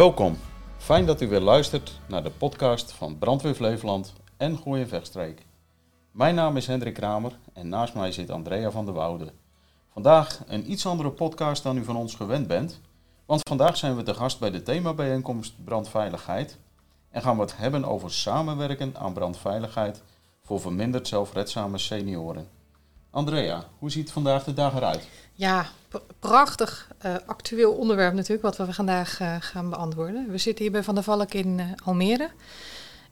Welkom. Fijn dat u weer luistert naar de podcast van Brandweer Flevoland en Gooi en Vechtstreek. Mijn naam is Hendrik Kramer en naast mij zit Andrea van der Woude. Vandaag een iets andere podcast dan u van ons gewend bent, want vandaag zijn we te gast bij de themabijeenkomst Brandveiligheid en gaan we het hebben over samenwerken aan brandveiligheid voor verminderd zelfredzame senioren. Andrea, hoe ziet vandaag de dag eruit? Ja, prachtig uh, actueel onderwerp natuurlijk, wat we vandaag uh, gaan beantwoorden. We zitten hier bij Van der Valk in uh, Almere.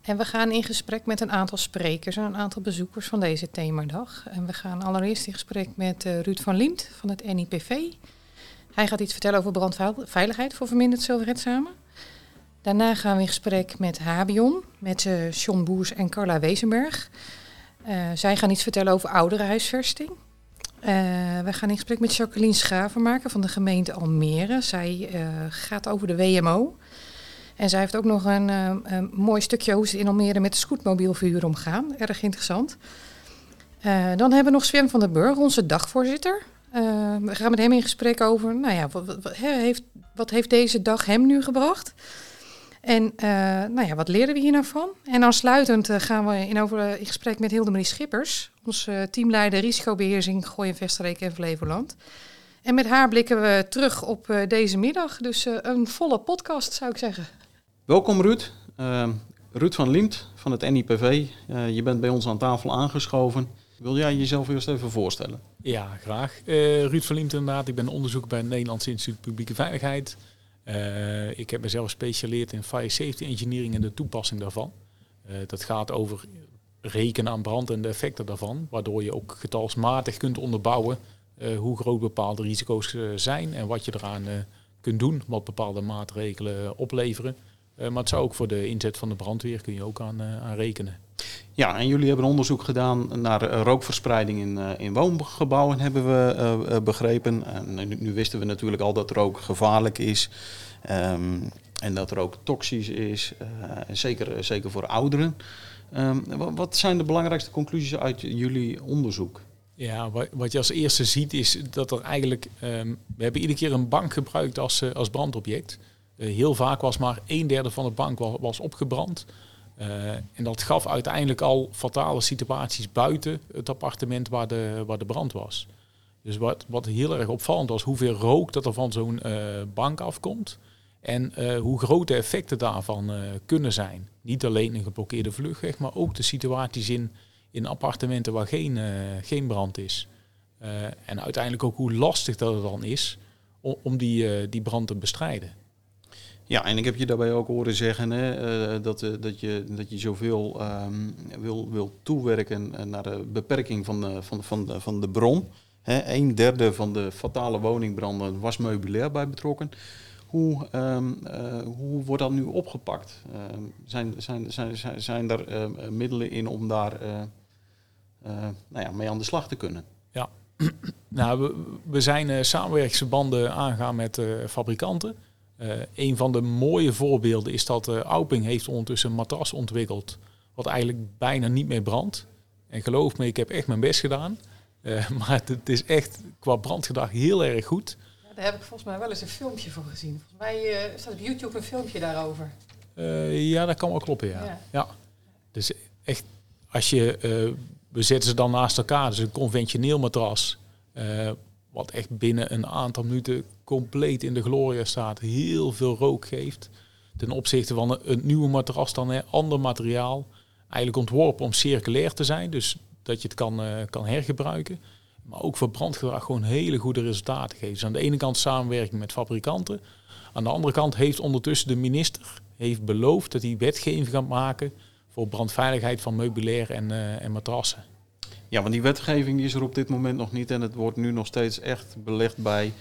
En we gaan in gesprek met een aantal sprekers en een aantal bezoekers van deze themadag. En we gaan allereerst in gesprek met Ruud van Liemt van het NIPV. Hij gaat iets vertellen over brandveiligheid voor verminderd zelfredzame. Daarna gaan we in gesprek met Habion, met John Boers en Carla Wezenberg. Uh, zij gaan iets vertellen over ouderenhuisvesting. Uh, we gaan in gesprek met Jacqueline Schavenmaker van de gemeente Almere. Zij gaat over de WMO. En zij heeft ook nog een, mooi stukje hoe ze in Almere met de scootmobielverhuur omgaan. Erg interessant. dan hebben we nog Sven van der Burg, onze dagvoorzitter. we gaan met hem in gesprek over, nou ja, wat, heeft, wat heeft deze dag hem nu gebracht? En uh, nou ja, wat leren we hier nou van? En aansluitend uh, gaan we in, over, in gesprek met Hildemarie Schippers, onze uh, teamleider risicobeheersing Gooi en Vesterreek en Flevoland. En met haar blikken we terug op deze middag. Dus een volle podcast zou ik zeggen. Welkom Ruud. Ruud van Liemt van het NIPV. je bent bij ons aan tafel aangeschoven. Wil jij jezelf eerst even voorstellen? Ja, graag. Ruud van Liemt inderdaad. Ik ben onderzoeker bij het Nederlands Instituut Publieke Veiligheid. Uh, ik heb mezelf gespecialiseerd in fire safety engineering en de toepassing daarvan. Uh, dat gaat over rekenen aan brand en de effecten daarvan, waardoor je ook getalsmatig kunt onderbouwen uh, hoe groot bepaalde risico's zijn en wat je eraan kunt doen, wat bepaalde maatregelen opleveren. maar het zou ook voor de inzet van de brandweer kun je ook aan, aan rekenen. Ja, en jullie hebben onderzoek gedaan naar rookverspreiding in, in woongebouwen, hebben we begrepen. En nu, wisten we natuurlijk al dat rook gevaarlijk is. Um, en dat rook toxisch is, uh, zeker, zeker voor ouderen. Um, wat zijn de belangrijkste conclusies uit jullie onderzoek? Ja, wat, je als eerste ziet is dat er eigenlijk... Um, we hebben iedere keer een bank gebruikt als, uh, als brandobject. Heel vaak was maar een derde van de bank was, was opgebrand. En dat gaf uiteindelijk al fatale situaties buiten het appartement waar de, waar de brand was. Dus wat, wat heel erg opvallend was, hoeveel rook dat er van zo'n bank afkomt. En uh, hoe groot de effecten daarvan uh, kunnen zijn. Niet alleen een geblokkeerde vluchtweg, maar ook de situaties in, in appartementen waar geen, geen brand is. en uiteindelijk ook hoe lastig dat het dan is om, die, die brand te bestrijden. Ja, en ik heb je daarbij ook horen zeggen hè, dat, dat, je, dat je zoveel um, wil, wil toewerken naar de beperking van de, van, van, van de bron. He, een derde van de fatale woningbranden was meubilair bij betrokken. Hoe, um, uh, hoe wordt dat nu opgepakt? Uh, zijn, zijn, zijn, zijn, zijn er uh, middelen in om daar nou ja, mee aan de slag te kunnen? Ja, nou, we, we zijn samenwerkingsverbanden aangaan met fabrikanten. een van de mooie voorbeelden is dat Auping heeft ondertussen een matras ontwikkeld, wat eigenlijk bijna niet meer brandt. En geloof me, ik heb echt mijn best gedaan. Uh, maar het is echt qua brandgedrag heel erg goed. Daar heb ik volgens mij wel eens een filmpje voor gezien. Volgens mij uh, staat op YouTube een filmpje daarover. Uh, ja, dat kan wel kloppen, ja. ja. ja. Dus echt, als je, we zetten ze dan naast elkaar, dus een conventioneel matras, wat echt binnen een aantal minuten compleet in de gloria staat, heel veel rook geeft. Ten opzichte van een, een nieuwe matras dan, een ander materiaal. Eigenlijk ontworpen om circulair te zijn, dus dat je het kan, kan hergebruiken. Maar ook voor brandgedrag gewoon hele goede resultaten geven. Dus aan de ene kant samenwerking met fabrikanten. Aan de andere kant heeft ondertussen de minister heeft beloofd dat hij wetgeving gaat maken voor brandveiligheid van meubilair en, uh, en matrassen. Ja, want die wetgeving die is er op dit moment nog niet en het wordt nu nog steeds echt belegd bij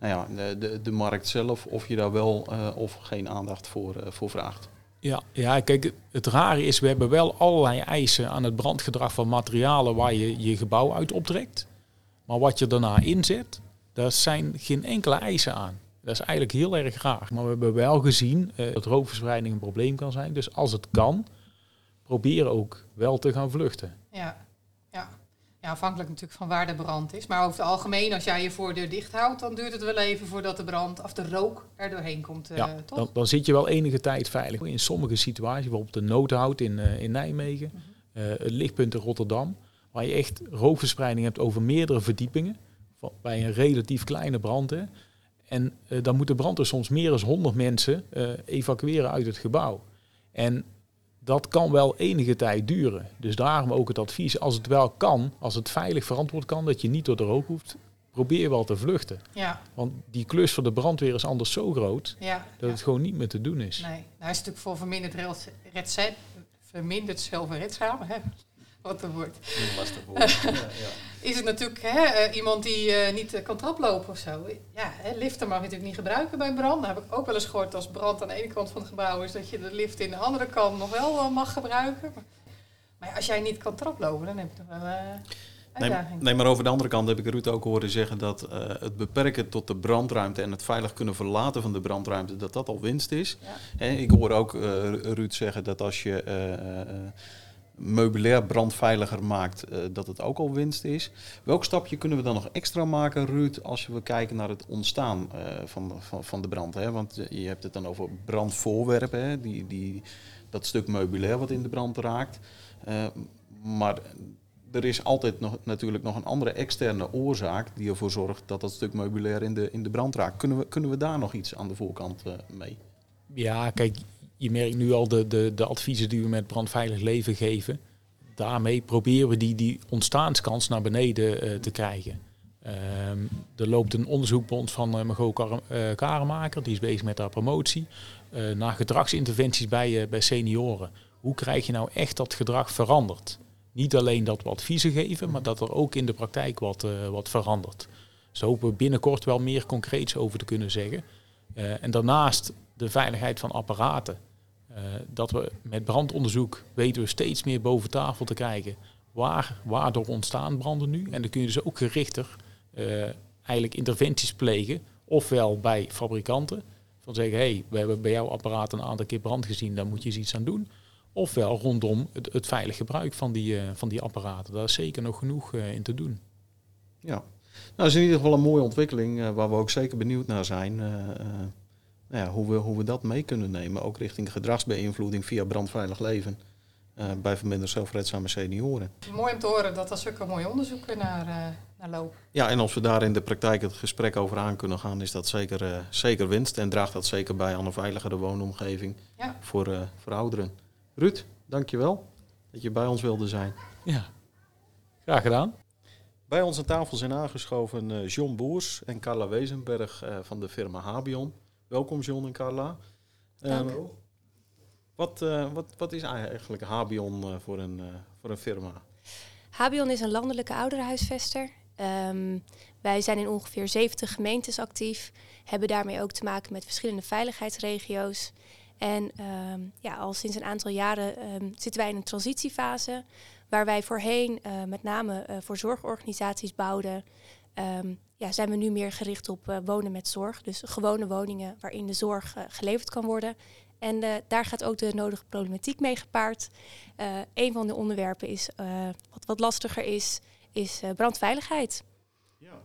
nou ja, de, de, de markt zelf, of je daar wel uh, of geen aandacht voor, uh, voor vraagt. Ja, ja, kijk, het rare is, we hebben wel allerlei eisen aan het brandgedrag van materialen waar je je gebouw uit optrekt. Maar wat je daarna inzet, daar zijn geen enkele eisen aan. Dat is eigenlijk heel erg raar. Maar we hebben wel gezien uh, dat rookverspreiding een probleem kan zijn. Dus als het kan, probeer ook wel te gaan vluchten. Ja, ja. Ja, afhankelijk natuurlijk van waar de brand is. Maar over het algemeen, als jij je voordeur dicht houdt, dan duurt het wel even voordat de brand of de rook er doorheen komt. Uh, ja, toch? Dan, dan, zit je wel enige tijd veilig. In sommige situaties, bijvoorbeeld de noodhout in, uh, in Nijmegen, uh, het lichtpunt in Rotterdam, waar je echt rookverspreiding hebt over meerdere verdiepingen, van, bij een relatief kleine brand. Hè. En dan moeten branden soms meer dan 100 mensen evacueren uit het gebouw. En dat kan wel enige tijd duren. Dus daarom ook het advies, als het wel kan, als het veilig verantwoord kan, dat je niet door de rook hoeft, probeer wel te vluchten. Ja. Want die klus voor de brandweer is anders zo groot, ja, dat ja. het gewoon niet meer te doen is. Nee, nou is natuurlijk voor verminderd, red, verminderd zelfredzaam, wat er wordt. Lastig woord. ja, ja. Is het natuurlijk hè, uh, iemand die uh, niet uh, kan traplopen of zo. Ja, hè, liften mag je natuurlijk niet gebruiken bij brand. Dat heb ik ook wel eens gehoord als brand aan de ene kant van het gebouw is, dat je de lift in de andere kant nog wel mag gebruiken. Maar, als jij niet kan traplopen, dan heb je toch wel Nee, nee, maar over de andere kant heb ik Ruud ook horen zeggen dat uh, het beperken tot de brandruimte en het veilig kunnen verlaten van de brandruimte, dat dat al winst is. Ja. He, ik hoor ook uh, Ruud zeggen dat als je uh, meubilair brandveiliger maakt, dat het ook al winst is. Welk stapje kunnen we dan nog extra maken, Ruud, als we kijken naar het ontstaan van, van, van, de brand? Hè? Want je hebt het dan over brandvoorwerpen, hè? Die, die, dat stuk meubilair wat in de brand raakt. maar er is altijd nog, natuurlijk nog een andere externe oorzaak die ervoor zorgt dat dat stuk meubilair in de, in de brand raakt. Kunnen we, kunnen we daar nog iets aan de voorkant mee? Ja, kijk, je merkt nu al de, de, de adviezen die we met brandveilig leven geven. Daarmee proberen we die, die ontstaanskans naar beneden uh, te krijgen. Um, er loopt een onderzoek bij ons van uh, Margot Kar uh, Karemaker, die is bezig met haar promotie, naar gedragsinterventies bij, bij senioren. Hoe krijg je nou echt dat gedrag veranderd? Niet alleen dat we adviezen geven, maar dat er ook in de praktijk wat, uh, wat verandert. Zo hopen we binnenkort wel meer concreets over te kunnen zeggen. Uh, en daarnaast de veiligheid van apparaten. Uh, dat we met brandonderzoek weten we steeds meer boven tafel te krijgen. Waar, waardoor ontstaan branden nu? En dan kun je dus ook gerichter eigenlijk interventies plegen. Ofwel bij fabrikanten. Van zeggen, hé, hey, we hebben bij jouw apparaat een aantal keer brand gezien, daar moet je eens iets aan doen ofwel rondom het, het veilig gebruik van die, uh, van die apparaten. Daar is zeker nog genoeg in te doen. Ja, nou, dat is in ieder geval een mooie ontwikkeling waar we ook zeker benieuwd naar zijn. Nou ja, hoe, we, hoe we dat mee kunnen nemen, ook richting gedragsbeïnvloeding via brandveilig leven. bij verminderd zelfredzame senioren. Mooi om te horen dat er zulke mooie onderzoeken naar, naar lopen. Ja, en als we daar in de praktijk het gesprek over aan kunnen gaan, is dat zeker, zeker winst. En draagt dat zeker bij aan een veiligere woonomgeving ja. voor, voor ouderen. Ruud, dankjewel dat je bij ons wilde zijn. Ja, graag gedaan. Bij ons aan tafel zijn aangeschoven uh, John Boers en Carla Wezenberg uh, van de firma Habion. Welkom John en Carla. Um, wat, uh, wat, wat is eigenlijk Habion voor, een, voor een firma? Habion is een landelijke ouderenhuisvester. Um, wij zijn in ongeveer 70 gemeentes actief, hebben daarmee ook te maken met verschillende veiligheidsregio's. En um, ja, al sinds een aantal jaren um, zitten wij in een transitiefase. Waar wij voorheen uh, met name uh, voor zorgorganisaties bouwden. Um, ja, zijn we nu meer gericht op uh, wonen met zorg. Dus gewone woningen waarin de zorg geleverd kan worden. En daar gaat ook de nodige problematiek mee gepaard. een van de onderwerpen is, wat wat lastiger is, is brandveiligheid. Ja.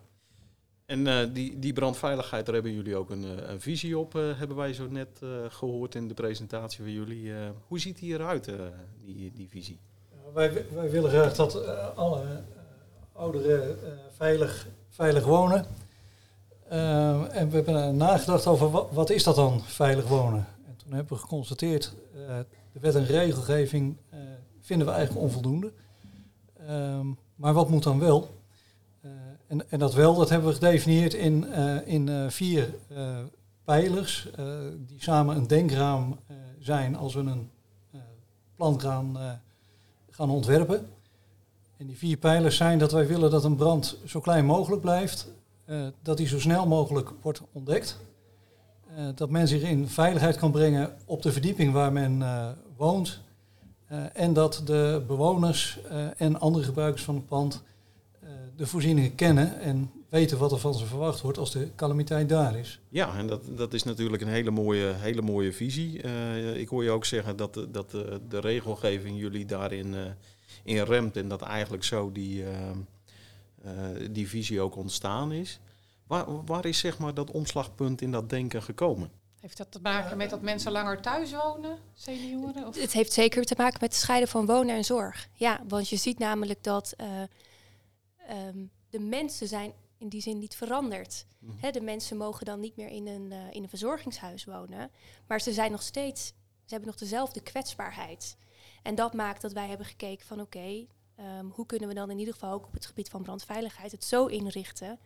En uh, die, die brandveiligheid, daar hebben jullie ook een, een visie op, uh, hebben wij zo net gehoord in de presentatie van jullie. hoe ziet die eruit, die, die visie? wij, wij willen graag dat alle ouderen veilig, veilig wonen. en we hebben nagedacht over wat, is dat dan, veilig wonen? En toen hebben we geconstateerd, de wet en regelgeving vinden we eigenlijk onvoldoende. Um, maar wat moet dan wel? En, en, dat wel, dat hebben we gedefinieerd in, uh, in uh, vier uh, pijlers, die samen een denkraam zijn als we een plan gaan, gaan ontwerpen. En die vier pijlers zijn dat wij willen dat een brand zo klein mogelijk blijft, dat die zo snel mogelijk wordt ontdekt, dat men zich in veiligheid kan brengen op de verdieping waar men woont, en dat de bewoners en andere gebruikers van het pand de voorzieningen kennen en weten wat er van ze verwacht wordt als de calamiteit daar is. Ja, en dat, dat is natuurlijk een hele mooie, hele mooie visie. Ik hoor je ook zeggen dat, dat de, regelgeving jullie daarin in remt en dat eigenlijk zo die, ehm, eh, die visie ook ontstaan is. Waar, waar is zeg maar dat omslagpunt in dat denken gekomen? Heeft dat te maken met dat mensen langer thuis wonen, senioren? Of? Het heeft zeker te maken met het scheiden van wonen en zorg. Ja, want je ziet namelijk dat uh, um, de mensen zijn in die zin niet veranderd. Mm. de mensen mogen dan niet meer in een, uh, in een verzorgingshuis wonen, maar ze zijn nog steeds, ze hebben nog dezelfde kwetsbaarheid. En dat maakt dat wij hebben gekeken van oké, okay, um, hoe kunnen we dan in ieder geval ook op het gebied van brandveiligheid het zo inrichten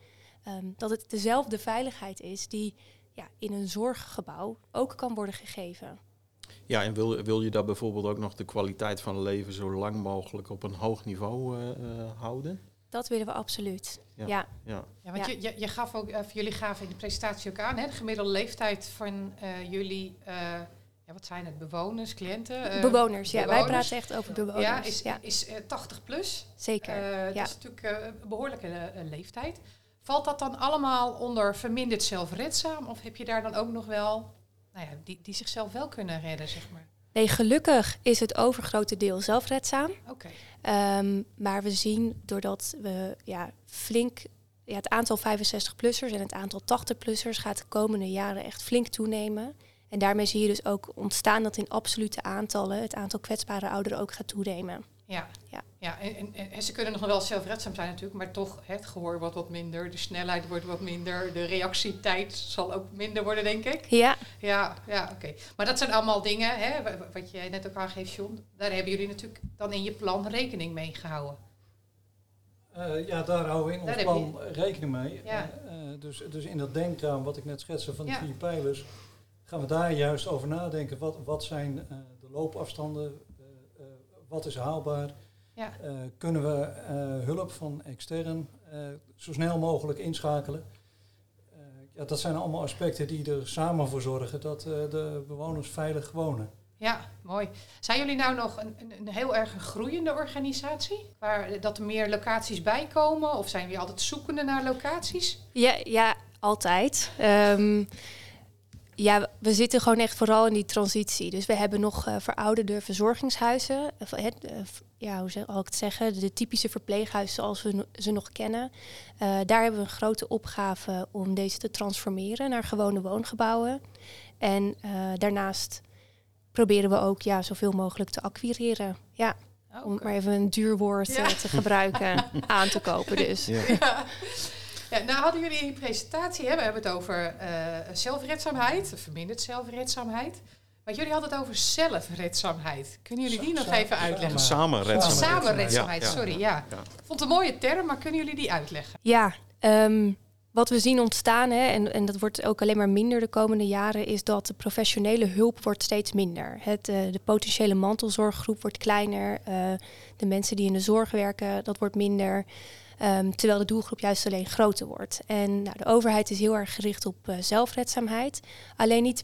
um, dat het dezelfde veiligheid is die ja, in een zorggebouw ook kan worden gegeven. Ja, en wil, wil je daar bijvoorbeeld ook nog de kwaliteit van leven zo lang mogelijk op een hoog niveau uh, uh, houden? Dat willen we absoluut. Ja. Ja, ja. ja want Je, je, je, gaf ook, uh, jullie gaven in de presentatie ook aan, hè, de gemiddelde leeftijd van jullie, ja, wat zijn het, bewoners, cliënten? bewoners, ja. Wij praten echt over bewoners. Ja, is, is 80 plus. Zeker. Dat is natuurlijk een behoorlijke leeftijd. Valt dat dan allemaal onder verminderd zelfredzaam? Of heb je daar dan ook nog wel, nou ja, die, die zichzelf wel kunnen redden, zeg maar? Nee, gelukkig is het overgrote deel zelfredzaam. Oké. Okay. Um, maar we zien doordat we ja, flink ja, het aantal 65-plussers en het aantal 80-plussers gaat de komende jaren echt flink toenemen. En daarmee zie je dus ook ontstaan dat in absolute aantallen het aantal kwetsbare ouderen ook gaat toenemen. Ja, ja. ja en, en, en, ze kunnen nog wel zelfredzaam zijn natuurlijk, maar toch het gehoor wordt wat minder, de snelheid wordt wat minder, de reactietijd zal ook minder worden, denk ik. Ja. Ja, ja oké. Maar dat zijn allemaal dingen, hè, wat jij net ook aangeeft, John, daar hebben jullie natuurlijk dan in je plan rekening mee gehouden. Uh, ja, daar houden we in ons plan rekening mee. Ja. Uh, dus, dus in dat denkraam wat ik net schetste van de vier pijlers, gaan we daar juist over nadenken. Wat, wat zijn uh, de loopafstanden, wat is haalbaar? Ja. Uh, kunnen we uh, hulp van extern uh, zo snel mogelijk inschakelen? ja, dat zijn allemaal aspecten die er samen voor zorgen dat de bewoners veilig wonen. Ja, mooi. Zijn jullie nou nog een, een, een heel erg groeiende organisatie? Waar dat er meer locaties bij komen? Of zijn jullie altijd zoekende naar locaties? Ja, ja altijd. Um, ja, we zitten gewoon echt vooral in die transitie. Dus we hebben nog uh, verouderde verzorgingshuizen. Uh, ja, hoe zal ik het zeggen? De typische verpleeghuizen zoals we ze nog kennen. Uh, daar hebben we een grote opgave om deze te transformeren naar gewone woongebouwen. En daarnaast proberen we ook ja, zoveel mogelijk te acquireren. Ja. Okay. Om maar even een duur woord ja. te gebruiken, aan te kopen dus. Ja. ja. Ja, nou hadden jullie in je presentatie, hè, we hebben het over uh, zelfredzaamheid, verminderd zelfredzaamheid. Maar jullie hadden het over zelfredzaamheid. Kunnen jullie die nog even uitleggen? Samenredzaamheid. Samenredzaamheid, sorry, ja. vond het een mooie term, maar kunnen jullie die uitleggen? Ja, um, wat we zien ontstaan, hè, en, en dat wordt ook alleen maar minder de komende jaren, is dat de professionele hulp wordt steeds minder. Het, uh, de potentiële mantelzorggroep wordt kleiner. Uh, de mensen die in de zorg werken, dat wordt minder. Um, terwijl de doelgroep juist alleen groter wordt. En nou, de overheid is heel erg gericht op uh, zelfredzaamheid. Alleen niet,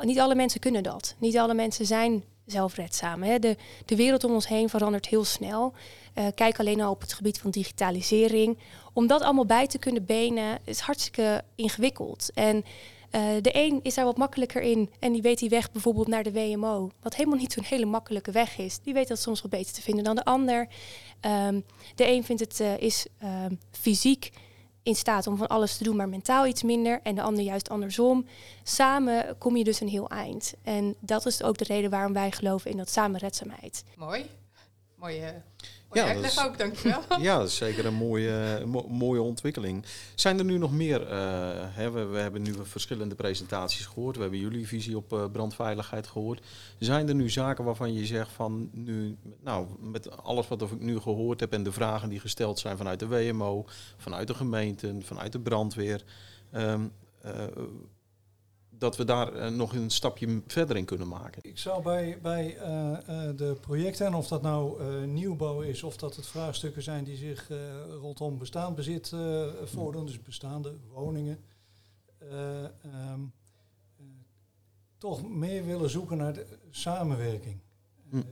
niet alle mensen kunnen dat. Niet alle mensen zijn zelfredzaam. Hè. De, de wereld om ons heen verandert heel snel. Uh, kijk alleen al op het gebied van digitalisering. Om dat allemaal bij te kunnen benen is hartstikke ingewikkeld. En uh, de een is daar wat makkelijker in en die weet die weg bijvoorbeeld naar de WMO, wat helemaal niet zo'n hele makkelijke weg is. Die weet dat soms wat beter te vinden dan de ander. Um, de een vindt het uh, is um, fysiek in staat om van alles te doen, maar mentaal iets minder. En de ander juist andersom. Samen kom je dus een heel eind. En dat is ook de reden waarom wij geloven in dat samenredzaamheid. Mooi. Mooie ja, is, ook, dankjewel. Ja, dat is zeker een mooie, mo mooie ontwikkeling. Zijn er nu nog meer, uh, hè, we, we, hebben nu verschillende presentaties gehoord, we hebben jullie visie op uh, brandveiligheid gehoord. Zijn er nu zaken waarvan je zegt van nu, nou, met alles wat ik nu gehoord heb en de vragen die gesteld zijn vanuit de WMO, vanuit de gemeenten, vanuit de brandweer, um, uh, dat we daar uh, nog een stapje verder in kunnen maken. Ik zou bij, bij uh, uh, de projecten, en of dat nou nieuwbouw is of dat het vraagstukken zijn die zich rondom bestaand bezit voordoen, dus bestaande woningen, um, toch meer willen zoeken naar de samenwerking. Hm.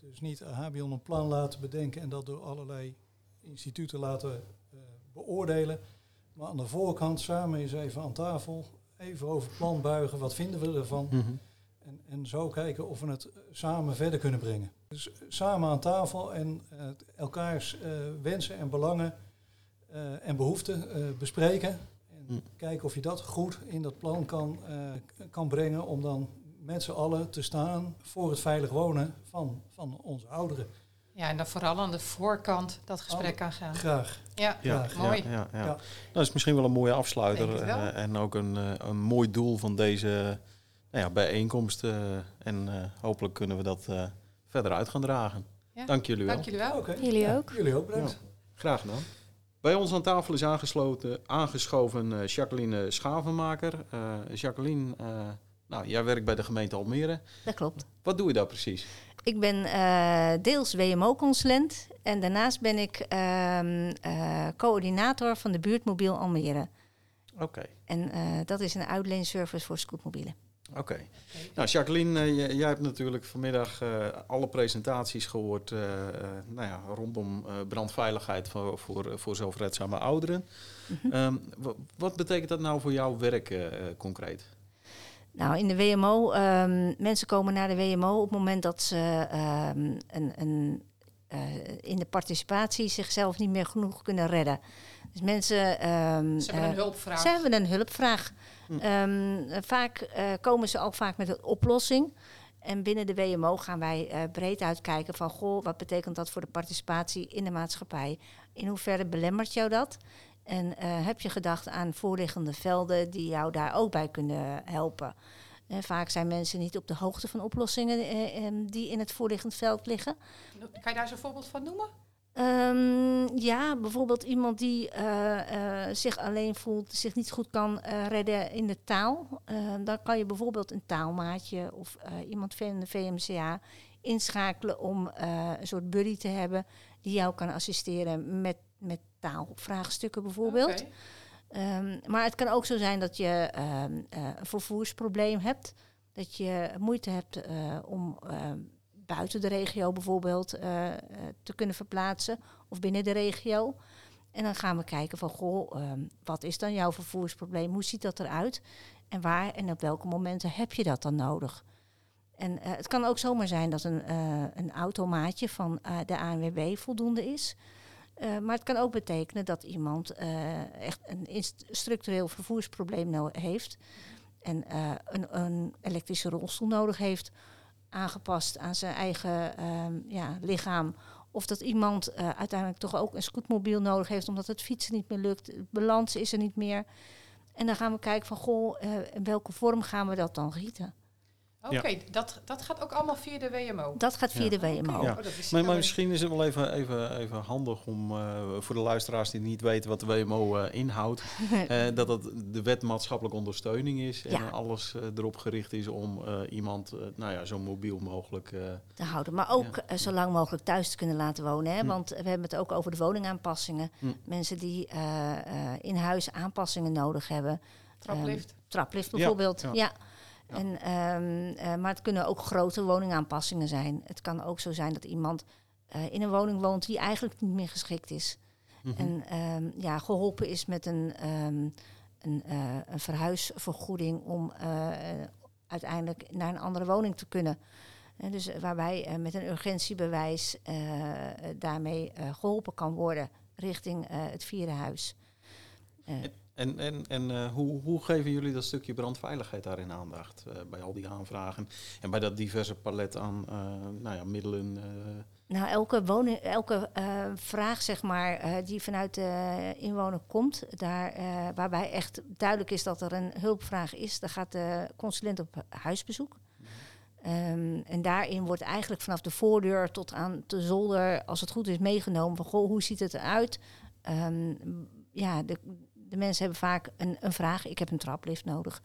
dus niet HBON een plan laten bedenken en dat door allerlei instituten laten beoordelen. Maar aan de voorkant samen eens even aan tafel even over het plan buigen, wat vinden we ervan? Mm -hmm. en, en zo kijken of we het samen verder kunnen brengen. s- samen aan tafel en eh, elkaars eh, wensen en belangen eh, en behoeften eh, bespreken. En Hm. kijken of je dat goed in dat plan kan, eh, kan brengen om dan met z'n allen te staan voor het veilig wonen van, van onze ouderen. Ja, en dan vooral aan de voorkant dat gesprek kan gaan. Graag. Ja, Ja, mooi. Ja, ja, ja. Ja. Dat is misschien wel een mooie afsluiter eh, en ook een, eh, een mooi doel van deze nou ja, bijeenkomst. eh, en eh, hopelijk kunnen we dat eh, verder uit gaan dragen. Ja. Dank jullie wel. Dank jullie wel. Jullie Ja, ook. Jullie ook, bedankt. Graag gedaan. Bij ons aan tafel is aangesloten, aangeschoven eh, Jacqueline Schavenmaker. Eh, Jacqueline, eh, nou, jij werkt bij de gemeente Almere. Dat klopt. Wat doe je daar precies? Ik ben eh, deels WMO-consulent en daarnaast ben ik ehm, eh, coördinator van de buurtmobiel Almere. Oké. En eh, dat is een uitleenservice voor scootmobielen. Oké. Nou, Jacqueline, jij hebt natuurlijk vanmiddag alle presentaties gehoord eh, eh, nou ja, rondom brandveiligheid voor, voor, voor zelfredzame ouderen. Ehm, wa- wat betekent dat nou voor jouw werk concreet? Nou, in de WMO, ehm, mensen komen naar de WMO op het moment dat ze ehm, een, een, eh, in de participatie zichzelf niet meer genoeg kunnen redden. Dus mensen. ehm, Ze hebben een eh, hulpvraag. Ze hebben een hulpvraag. Hm. Vaak eh, komen ze ook vaak met een oplossing. En binnen de WMO gaan wij breed uitkijken van... goh, wat betekent dat voor de participatie in de maatschappij? In hoeverre belemmert jou dat? En eh, heb je gedacht aan voorliggende velden die jou daar ook bij kunnen helpen? Eh, vaak zijn mensen niet op de hoogte van oplossingen eh, em, die in het voorliggend veld liggen. Kan je daar een voorbeeld van noemen? Ehm, ja, bijvoorbeeld iemand die eh, zich alleen voelt, zich niet goed kan redden in de taal. Dan kan je bijvoorbeeld een taalmaatje of iemand van de VMCA inschakelen om een soort buddy te hebben die jou kan assisteren met, met taalvraagstukken bijvoorbeeld. Ehm, maar het kan ook zo zijn dat je ehm, eh, een vervoersprobleem hebt. Dat je moeite hebt eh, om ehm, buiten de regio bijvoorbeeld eh, te kunnen verplaatsen. Of binnen de regio. En dan gaan we kijken van, goh, wat is dan jouw vervoersprobleem? Hoe ziet dat eruit? En waar en op welke momenten heb je dat dan nodig? En het kan ook zomaar zijn dat een, een automaatje van de ANWB voldoende is. Eh, maar het kan ook betekenen dat iemand eh, echt een structureel vervoersprobleem no- heeft. En eh, een, een elektrische rolstoel nodig heeft, aangepast aan zijn eigen ehm, ja, lichaam. Of dat iemand uiteindelijk toch ook een scootmobiel nodig heeft, omdat het fietsen niet meer lukt. Balans is er niet meer. En dan gaan we kijken van, goh, in welke vorm gaan we dat dan gieten? Oké, dat, dat gaat ook allemaal via de WMO. Dat gaat via Ja. de WMO. Ja. Oh, is Maar, misschien is het wel even, even, even handig om eh, voor de luisteraars die niet weten wat de WMO eh, inhoudt, eh, dat dat de wet maatschappelijke ondersteuning is en Ja. alles erop gericht is om eh, iemand nou ja, zo mobiel mogelijk. eh, te houden. Maar ook zo lang mogelijk thuis te kunnen laten wonen. Hè? Hm. Want we hebben het ook over de woningaanpassingen. Hm. Mensen die eh, eh, in huis aanpassingen nodig hebben. Traplift. Ehm, traplift Ja, bijvoorbeeld, ja. Ja. En, ehm, eh, maar het kunnen ook grote woningaanpassingen zijn. Het kan ook zo zijn dat iemand eh, in een woning woont die eigenlijk niet meer geschikt is. mhm. En ehm, ja, geholpen is met een, ehm, een, eh, een verhuisvergoeding om uiteindelijk naar een andere woning te kunnen. En dus waarbij met een urgentiebewijs daarmee eh, geholpen kan worden richting het vierde huis. En, en, en eh, hoe, hoe geven jullie dat stukje brandveiligheid daarin aandacht eh, bij al die aanvragen en bij dat diverse palet aan eh, nou ja, middelen? Nou, elke, woning, elke vraag zeg maar, die vanuit de inwoner komt, daar, waarbij echt duidelijk is dat er een hulpvraag is, dan gaat de consulent op huisbezoek. Ehm, en daarin wordt eigenlijk vanaf de voordeur tot aan de zolder, als het goed is, meegenomen van goh, hoe ziet het eruit? Ehm, ja, de, de mensen hebben vaak een, een vraag. Ik heb een traplift nodig.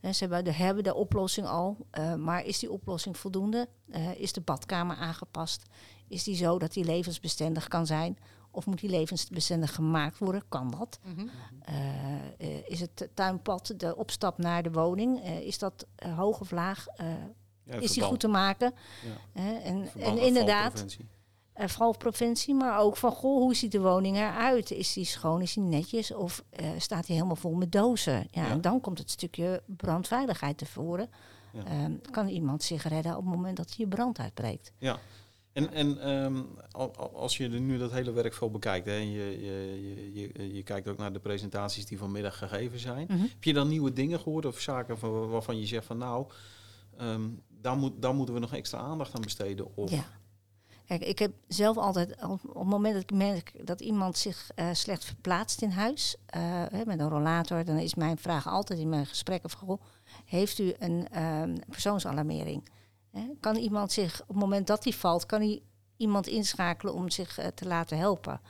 En ze hebben de, hebben de oplossing al, eh, maar is die oplossing voldoende? Eh, is de badkamer aangepast? Is die zo dat die levensbestendig kan zijn? Of moet die levensbestendig gemaakt worden? Kan dat? Mhm. Eh, eh, is het tuinpad, de opstap naar de woning, eh, is dat hoog of laag? Eh, ja, is die goed te maken? ja, en, en inderdaad, eh, vooral provincie, maar ook van goh, hoe ziet de woning eruit? Is die schoon, is die netjes of eh, staat die helemaal vol met dozen? Ja, Ja. En dan komt het stukje brandveiligheid te voren. Ja. Ehm, kan iemand zich redden op het moment dat hier brand uitbreekt? Ja. En, en ehm, al- al- als je nu dat hele werkveld bekijkt, hè, en je, je, je, je, kijkt ook naar de presentaties die vanmiddag gegeven zijn, Mhm. heb je dan nieuwe dingen gehoord of zaken van, waarvan je zegt van nou, ehm, daar, moet, daar moeten we nog extra aandacht aan besteden? Of, Ja. Kijk, ik heb zelf altijd, op het moment dat ik merk dat iemand zich eh, slecht verplaatst in huis, eh, met een rollator, dan is mijn vraag altijd in mijn gesprekken van, goh, heeft u een ehm, persoonsalarmering? Hè, kan iemand zich, op het moment dat hij valt, kan hij iemand inschakelen om zich eh, te laten helpen?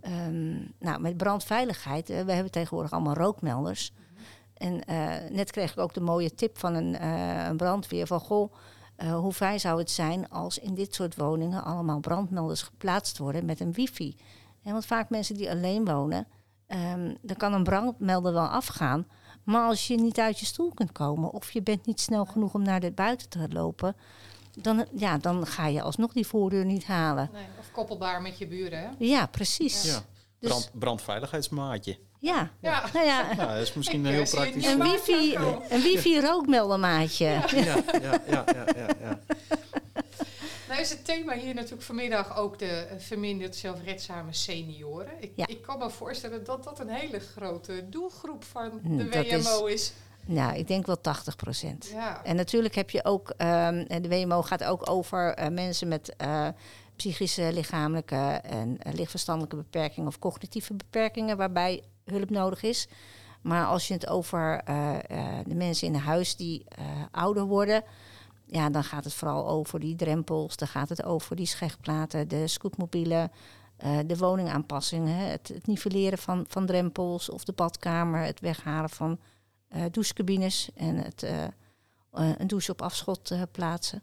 Ehm, nou, met brandveiligheid, we hebben tegenwoordig allemaal rookmelders. En eh, net kreeg ik ook de mooie tip van een, een brandweer van, goh, eh, hoe fijn zou het zijn als in dit soort woningen allemaal brandmelders geplaatst worden met een wifi? En want vaak mensen die alleen wonen, ehm, dan kan een brandmelder wel afgaan. Maar als je niet uit je stoel kunt komen of je bent niet snel genoeg om naar de buiten te lopen, dan, ja, dan ga je alsnog die voordeur niet halen. Nee, of koppelbaar met je buren, hè? Ja, precies. Ja, Dus- brand, brandveiligheidsmaatje. Ja. Ja. Nou ja, Ja, dat is misschien een heel praktisch. een wifi, een wifi rookmeldermaatje. Ja, ja, ja, ja, ja, ja. Nou is het thema hier natuurlijk vanmiddag ook de eh, verminderd zelfredzame senioren. Ik, Ja. ik kan me voorstellen dat dat een hele grote doelgroep van Hm, de is- WMO is. Nou, ik denk wel 80 procent. Ja. En natuurlijk heb je ook, ehm, en de WMO gaat ook over eh, mensen met eh, psychische, lichamelijke en lichtverstandelijke beperkingen of cognitieve beperkingen waarbij hulp nodig is. Maar als je het over eh, eh, de mensen in huis die eh, ouder worden, ja, dan gaat het vooral over die drempels, dan gaat het over die schegplaten, de scootmobielen, de woningaanpassingen, het, het nivelleren van, van drempels of de badkamer, het weghalen van eh, douchecabines en het een douche op afschot plaatsen.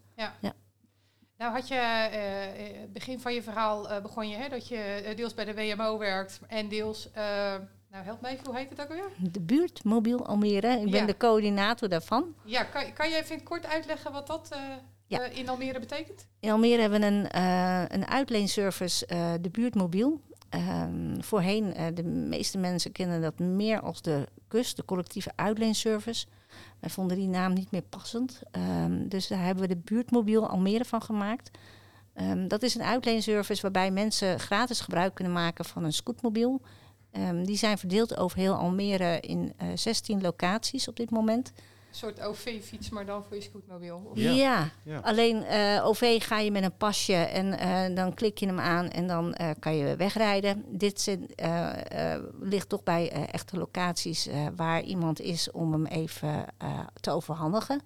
Nou had je begin van je verhaal begon je hè, dat je deels bij de WMO werkt en deels, nou help me even, hoe heet het ook weer? De buurt Mobiel Almere, ik ben Ja. de coördinator daarvan. Ja, kan, kan je even in het kort uitleggen wat dat eh, Ja. eh, in Almere betekent? In Almere hebben we een, eh, een uitleenservice, de buurt Mobiel. Ehm, voorheen, eh, de meeste mensen kennen dat meer als de KUS, de collectieve uitleenservice. Wij vonden die naam niet meer passend. Ehm, dus daar hebben we de buurtmobiel Almere van gemaakt. Ehm, dat is een uitleenservice waarbij mensen gratis gebruik kunnen maken van een scootmobiel. Ehm, die zijn verdeeld over heel Almere in eh 16 locaties op dit moment. Een soort OV-fiets, maar dan voor je scootmobiel. Ja. Ja, Ja. alleen eh, OV ga je met een pasje en eh, dan klik je hem aan en dan eh, kan je wegrijden. Dit eh, eh, ligt toch bij eh, echte locaties eh, waar iemand is om hem even eh, te overhandigen.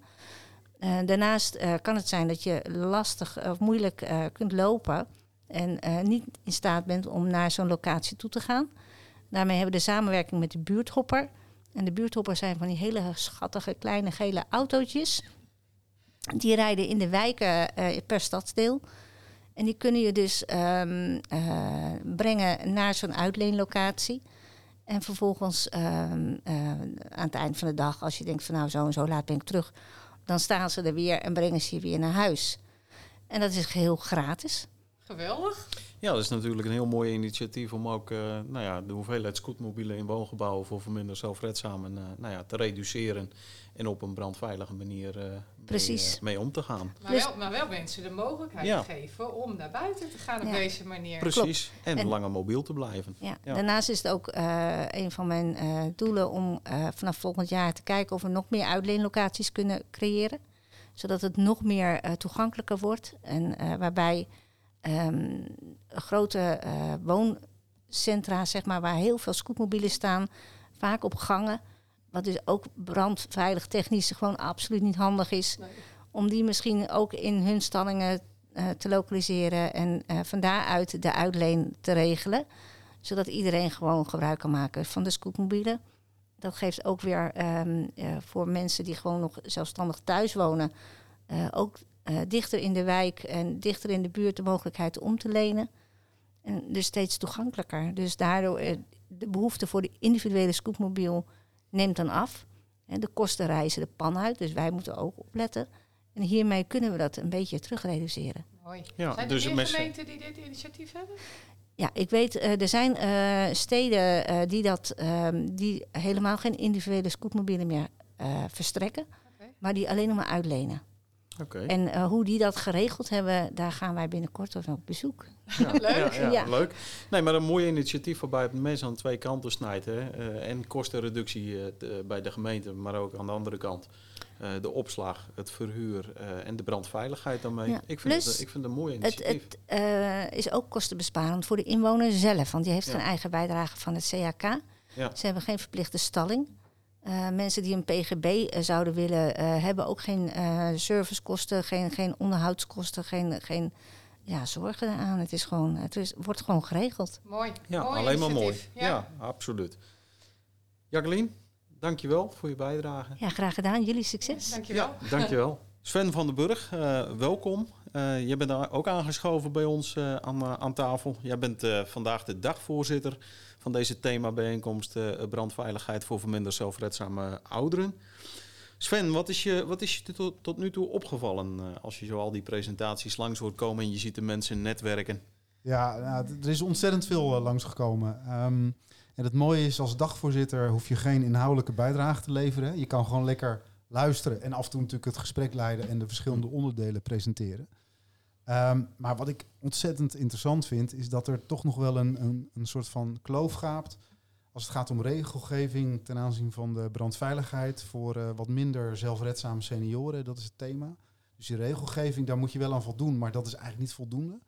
Daarnaast eh, kan het zijn dat je lastig of moeilijk eh, kunt lopen en eh, niet in staat bent om naar zo'n locatie toe te gaan. Daarmee hebben we de samenwerking met de buurthopper. En de buurthoppers zijn van die hele schattige kleine gele autootjes. Die rijden in de wijken eh, per stadsdeel. En die kunnen je dus ehm, eh, brengen naar zo'n uitleenlocatie. En vervolgens ehm, eh, aan het eind van de dag, als je denkt van nou zo en zo laat ben ik terug, dan staan ze er weer en brengen ze je weer naar huis. En dat is geheel gratis. Geweldig. Ja, dat is natuurlijk een heel mooi initiatief om ook eh, nou ja, de hoeveelheid scootmobielen in woongebouwen voor verminder zelfredzaam en, eh, nou ja, te reduceren en op een brandveilige manier eh, mee, Precies. mee om te gaan. Maar, Dus- wel, maar wel mensen de mogelijkheid Ja. geven om naar buiten te gaan op Ja. deze manier. Precies. En, En- langer mobiel te blijven. Ja. Ja. Daarnaast is het ook eh, een van mijn eh, doelen om eh, vanaf volgend jaar te kijken of we nog meer uitleenlocaties kunnen creëren. Zodat het nog meer toegankelijker wordt. En eh, waarbij ehm, grote eh, wooncentra, zeg maar, waar heel veel scootmobielen staan, vaak op gangen. Wat dus ook brandveilig technisch gewoon absoluut niet handig is. Nee. Om die misschien ook in hun stallingen eh, te lokaliseren en eh, van daaruit de uitleen te regelen zodat iedereen gewoon gebruik kan maken van de scootmobielen. Dat geeft ook weer ehm, eh, voor mensen die gewoon nog zelfstandig thuis wonen, ook eh, dichter in de wijk en dichter in de buurt de mogelijkheid om te lenen. En dus steeds toegankelijker. Dus daardoor eh, de behoefte voor de individuele scootmobiel neemt dan af. En de kosten reizen de pan uit, dus wij moeten ook opletten. En hiermee kunnen we dat een beetje terugreduceren. Mooi. Ja, Zijn er dus meer mensen- gemeenten die dit initiatief hebben? Ja, ik weet, eh, er zijn eh, steden eh, die, dat, ehm, die helemaal geen individuele scootmobielen meer eh, verstrekken, maar die alleen nog maar uitlenen. Oké. En eh, hoe die dat geregeld hebben, daar gaan wij binnenkort op bezoek. Ja, Leuk. Ja, ja, Ja. leuk. Nee, maar een mooi initiatief waarbij het mensen aan twee kanten snijdt. Hè? Eh, en kostenreductie eh, bij de gemeente, maar ook aan de andere kant. eh, de opslag, het verhuur eh, en de brandveiligheid daarmee. Ja. Ik, vind Plus, het, ik vind het een mooi Het, initiatief. het eh, is ook kostenbesparend voor de inwoner zelf, want die heeft Ja. een eigen bijdrage van het CHK. Ja. Ze hebben geen verplichte stalling. Eh, mensen die een PGB eh, zouden willen, eh, hebben ook geen eh, servicekosten, geen, geen onderhoudskosten, geen, geen ja, zorgen aan. Het, is gewoon, het is, wordt gewoon geregeld. Mooi. ja, mooi alleen maar mooi. Ja, absoluut. Jacqueline, dankjewel voor je bijdrage. Ja, graag gedaan. Jullie succes. Dankjewel. Ja, dankjewel. Sven van den Burg, eh, welkom. Eh je bent daar ook aangeschoven bij ons eh, aan, aan tafel. Jij bent eh, vandaag de dagvoorzitter van deze themabijeenkomst eh brandveiligheid voor verminderd zelfredzame ouderen. Sven, wat is je, wat is je tot, tot nu toe opgevallen eh, als je zo al die presentaties langs hoort komen en je ziet de mensen netwerken? Ja, nou, er is ontzettend veel uh, langsgekomen. Ehm, en het mooie is, als dagvoorzitter hoef je geen inhoudelijke bijdrage te leveren. Je kan gewoon lekker luisteren en af en toe natuurlijk het gesprek leiden en de verschillende onderdelen presenteren. Ehm, maar wat ik ontzettend interessant vind, is dat er toch nog wel een, een, een soort van kloof gaapt. Als het gaat om regelgeving ten aanzien van de brandveiligheid voor eh, wat minder zelfredzame senioren, dat is het thema. Dus die regelgeving, daar moet je wel aan voldoen, maar dat is eigenlijk niet voldoende.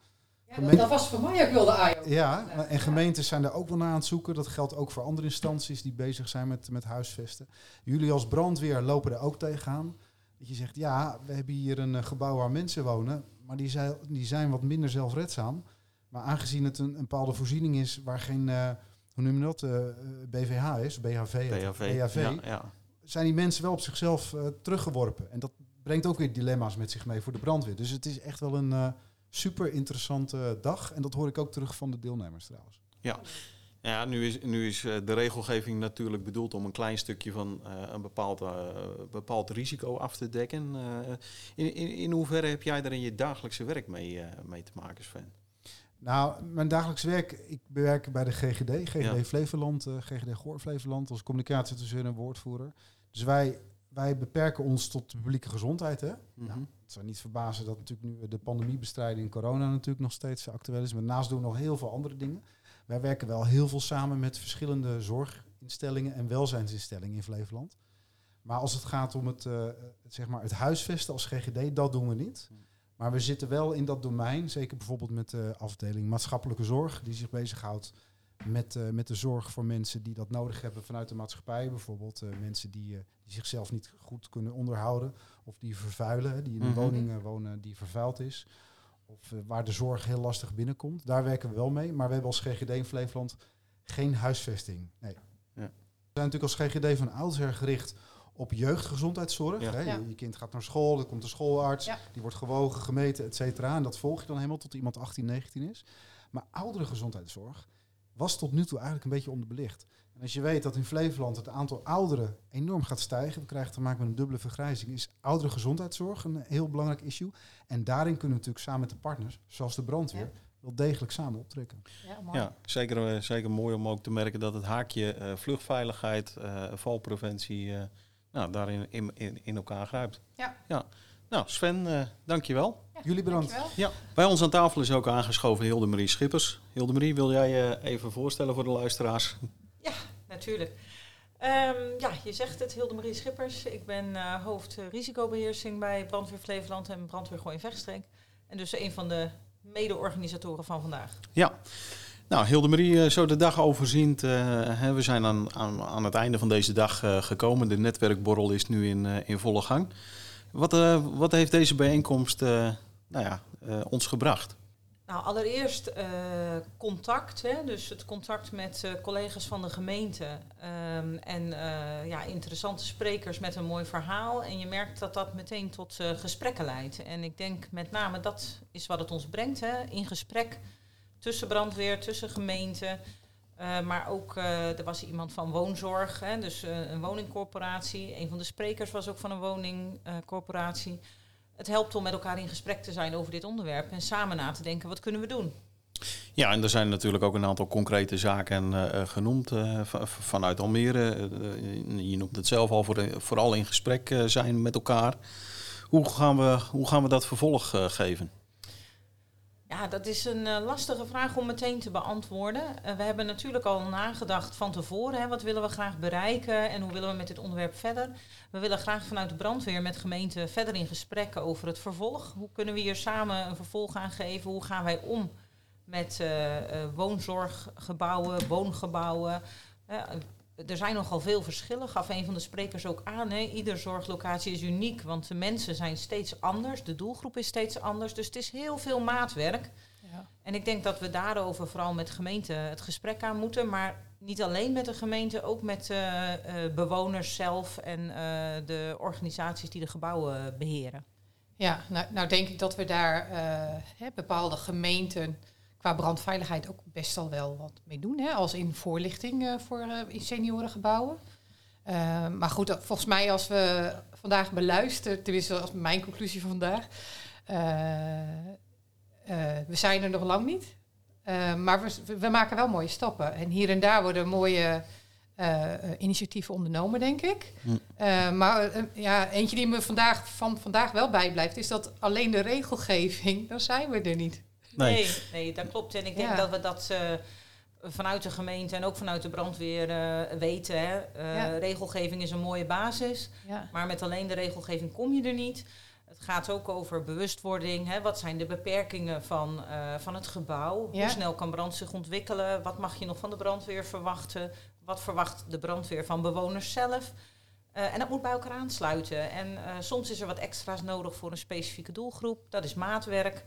Ja, dat, dat was voor mij ook wel de AIO. Ja, en gemeentes zijn daar ook wel naar aan het zoeken. Dat geldt ook voor andere instanties die bezig zijn met, met huisvesten. Jullie als brandweer lopen er ook tegenaan. Dat je zegt, ja, we hebben hier een eh, gebouw waar mensen wonen, maar die zijn, die zijn wat minder zelfredzaam. Maar aangezien het een, een bepaalde voorziening is waar geen, eh, hoe noem je dat, eh, eh, BVH is, BHV. BHV. BHV Ja, ja. zijn die mensen wel op zichzelf eh, teruggeworpen. En dat brengt ook weer dilemma's met zich mee voor de brandweer. Dus het is echt wel een eh, super interessante dag. En dat hoor ik ook terug van de deelnemers trouwens. Ja, nu is, nu is eh, de regelgeving natuurlijk bedoeld om een klein stukje van eh, een bepaald, eh, bepaald risico af te dekken. In, in, in hoeverre heb jij daar in je dagelijkse werk mee, mee te maken, Sven? Nou, mijn dagelijks werk, ik werk bij de GGD, GGD Ja. Flevoland, GGD Goor Flevoland, als communicatieadviseur en woordvoerder. Dus wij, wij beperken ons tot de publieke gezondheid. Hè? Mhm. Nou, het zou niet verbazen dat natuurlijk nu de pandemiebestrijding corona natuurlijk nog steeds actueel is. Maar daarnaast doen we nog heel veel andere dingen. Wij werken wel heel veel samen met verschillende zorginstellingen en welzijnsinstellingen in Flevoland. Maar als het gaat om het, eh, zeg maar het huisvesten als GGD, dat doen we niet. Maar we zitten wel in dat domein, zeker bijvoorbeeld met de afdeling maatschappelijke zorg, die zich bezighoudt met, eh, met de zorg voor mensen die dat nodig hebben vanuit de maatschappij. Bijvoorbeeld eh, mensen die, die zichzelf niet goed kunnen onderhouden of die vervuilen, die in een Mhm. woning wonen die vervuild is. Of eh, waar de zorg heel lastig binnenkomt. Daar werken we wel mee. Maar we hebben als GGD in Flevoland geen huisvesting. Nee. Ja. We zijn natuurlijk als GGD van oudsher gericht op jeugdgezondheidszorg. Ja. Hè. Ja. Je, je kind gaat naar school, er komt een schoolarts, Ja. die wordt gewogen, gemeten, et cetera. En dat volg je dan helemaal tot iemand 18, 19 is. Maar oudere gezondheidszorg was tot nu toe eigenlijk een beetje onderbelicht. En als je weet dat in Flevoland het aantal ouderen enorm gaat stijgen, we krijgen te maken met een dubbele vergrijzing, is oudere gezondheidszorg een heel belangrijk issue. En daarin kunnen we natuurlijk samen met de partners, zoals de brandweer, wel degelijk samen optrekken. Ja, mooi. Ja, zeker, eh, zeker mooi om ook te merken dat het haakje eh, vluchtveiligheid, eh, valpreventie, eh, nou, daarin in, in, in elkaar grijpt. Ja. ja. Nou, Sven, dankjewel. Ja, Jullie bedankt. dankjewel. Bij ons aan tafel is ook aangeschoven Hildemarie Schippers. Hildemarie, wil jij je even voorstellen voor de luisteraars? Natuurlijk. Ehm, ja, je zegt het, Hildemarie Schippers. Ik ben eh, hoofd eh, risicobeheersing bij Brandweer Flevoland en Brandweer Gooi Vechtstreek. En dus een van de mede-organisatoren van vandaag. Ja. Nou, Hildemarie, eh, zo de dag overziend. eh, we zijn aan, aan, aan het einde van deze dag gekomen. De netwerkborrel is nu in, in volle gang. Wat, wat heeft deze bijeenkomst nou ja, ons gebracht? Nou, allereerst eh, contact. Hè? Dus het contact met eh, collega's van de gemeente. ehm, en eh, ja, interessante sprekers met een mooi verhaal. En je merkt dat dat meteen tot gesprekken leidt. En ik denk met name dat is wat het ons brengt. Hè? In gesprek tussen brandweer, tussen gemeenten. Maar ook, er was iemand van woonzorg, hè? dus een woningcorporatie. Een van de sprekers was ook van een woningcorporatie. Het helpt om met elkaar in gesprek te zijn over dit onderwerp en samen na te denken, wat kunnen we doen? Ja, en er zijn natuurlijk ook een aantal concrete zaken eh, eh, genoemd eh, vanuit Almere. Je noemt het zelf al, voor vooral in gesprek zijn met elkaar. Hoe gaan we, hoe gaan we dat vervolg geven? Ja, dat is een eh, lastige vraag om meteen te beantwoorden. Eh, we hebben natuurlijk al nagedacht van tevoren. Hè, wat willen we graag bereiken en hoe willen we met dit onderwerp verder? We willen graag vanuit de brandweer met gemeenten verder in gesprek over het vervolg. Hoe kunnen we hier samen een vervolg aan geven? Hoe gaan wij om met eh, woonzorggebouwen, woongebouwen? Er zijn nogal veel verschillen, gaf een van de sprekers ook aan. Hè. Ieder zorglocatie is uniek, want de mensen zijn steeds anders, de doelgroep is steeds anders. Dus het is heel veel maatwerk. Ja. En ik denk dat we daarover vooral met gemeenten het gesprek aan moeten. Maar niet alleen met de gemeente, ook met eh, eh, bewoners zelf en eh, de organisaties die de gebouwen beheren. Ja, nou, nou denk ik dat we daar hè, bepaalde gemeenten qua brandveiligheid ook best al wel wat mee doen. Hè? Als in voorlichting eh, voor eh, in seniorengebouwen. Eh, maar goed, volgens mij als we vandaag beluisteren, tenminste als mijn conclusie van vandaag, we zijn er nog lang niet. Maar we, we maken wel mooie stappen. En hier en daar worden mooie initiatieven ondernomen, denk ik. Hm. Maar ja, eentje die me vandaag, van vandaag wel bijblijft, is dat alleen de regelgeving, dan zijn we er niet. Nee. Nee, nee dat klopt. En ik denk Ja. dat we dat eh, vanuit de gemeente en ook vanuit de brandweer eh, weten. Hè. Eh, Ja. Regelgeving is een mooie basis. Ja. Maar met alleen de regelgeving kom je er niet. Het gaat ook over bewustwording. Hè. Wat zijn de beperkingen van, eh, van het gebouw? Ja. Hoe snel kan brand zich ontwikkelen? Wat mag je nog van de brandweer verwachten? Wat verwacht de brandweer van bewoners zelf? Eh, en dat moet bij elkaar aansluiten. En eh, soms is er wat extra's nodig voor een specifieke doelgroep. Dat is maatwerk.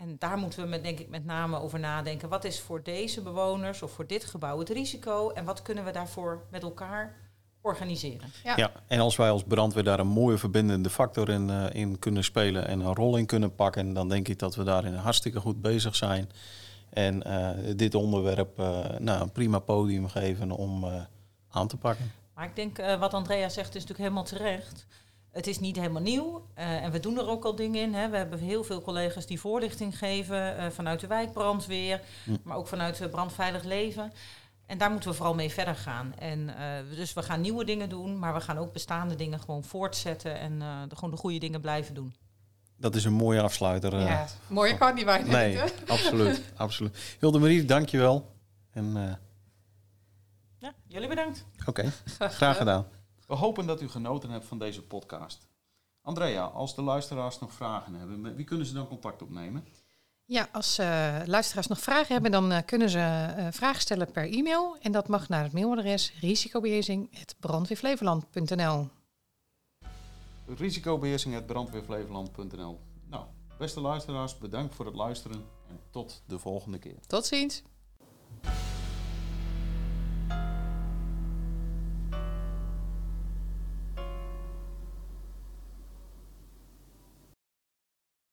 En daar moeten we met, denk ik met name over nadenken. Wat is voor deze bewoners of voor dit gebouw het risico? En wat kunnen we daarvoor met elkaar organiseren? Ja. Ja, en als wij als brandweer daar een mooie verbindende factor in, eh, in kunnen spelen en een rol in kunnen pakken, dan denk ik dat we daarin hartstikke goed bezig zijn. En eh, dit onderwerp eh, nou, een prima podium geven om eh, aan te pakken. Maar ik denk eh, wat Andrea zegt is natuurlijk helemaal terecht. Het is niet helemaal nieuw eh, en we doen er ook al dingen in. Hè. We hebben heel veel collega's die voorlichting geven eh, vanuit de wijkbrandweer, Hm. maar ook vanuit uh, brandveilig leven. En daar moeten we vooral mee verder gaan. En, eh, dus we gaan nieuwe dingen doen, maar we gaan ook bestaande dingen gewoon voortzetten en eh, de, gewoon de goede dingen blijven doen. Dat is een mooie afsluiter. eh. ja, mooie kan niet bijna nee, niet, hè? absoluut, absoluut. Hilde Marie, dankjewel. En eh, Ja, jullie bedankt. oké, graag gedaan. We hopen dat u genoten hebt van deze podcast. Andrea, als de luisteraars nog vragen hebben, met wie kunnen ze dan contact opnemen? Ja, als eh, luisteraars nog vragen hebben, dan eh, kunnen ze eh, vragen stellen per e-mail. En dat mag naar het mailadres risicobeheersing.brandweerflevoland.nl Risicobeheersing.brandweerflevoland.nl Nou, beste luisteraars, bedankt voor het luisteren en tot de volgende keer. Tot ziens!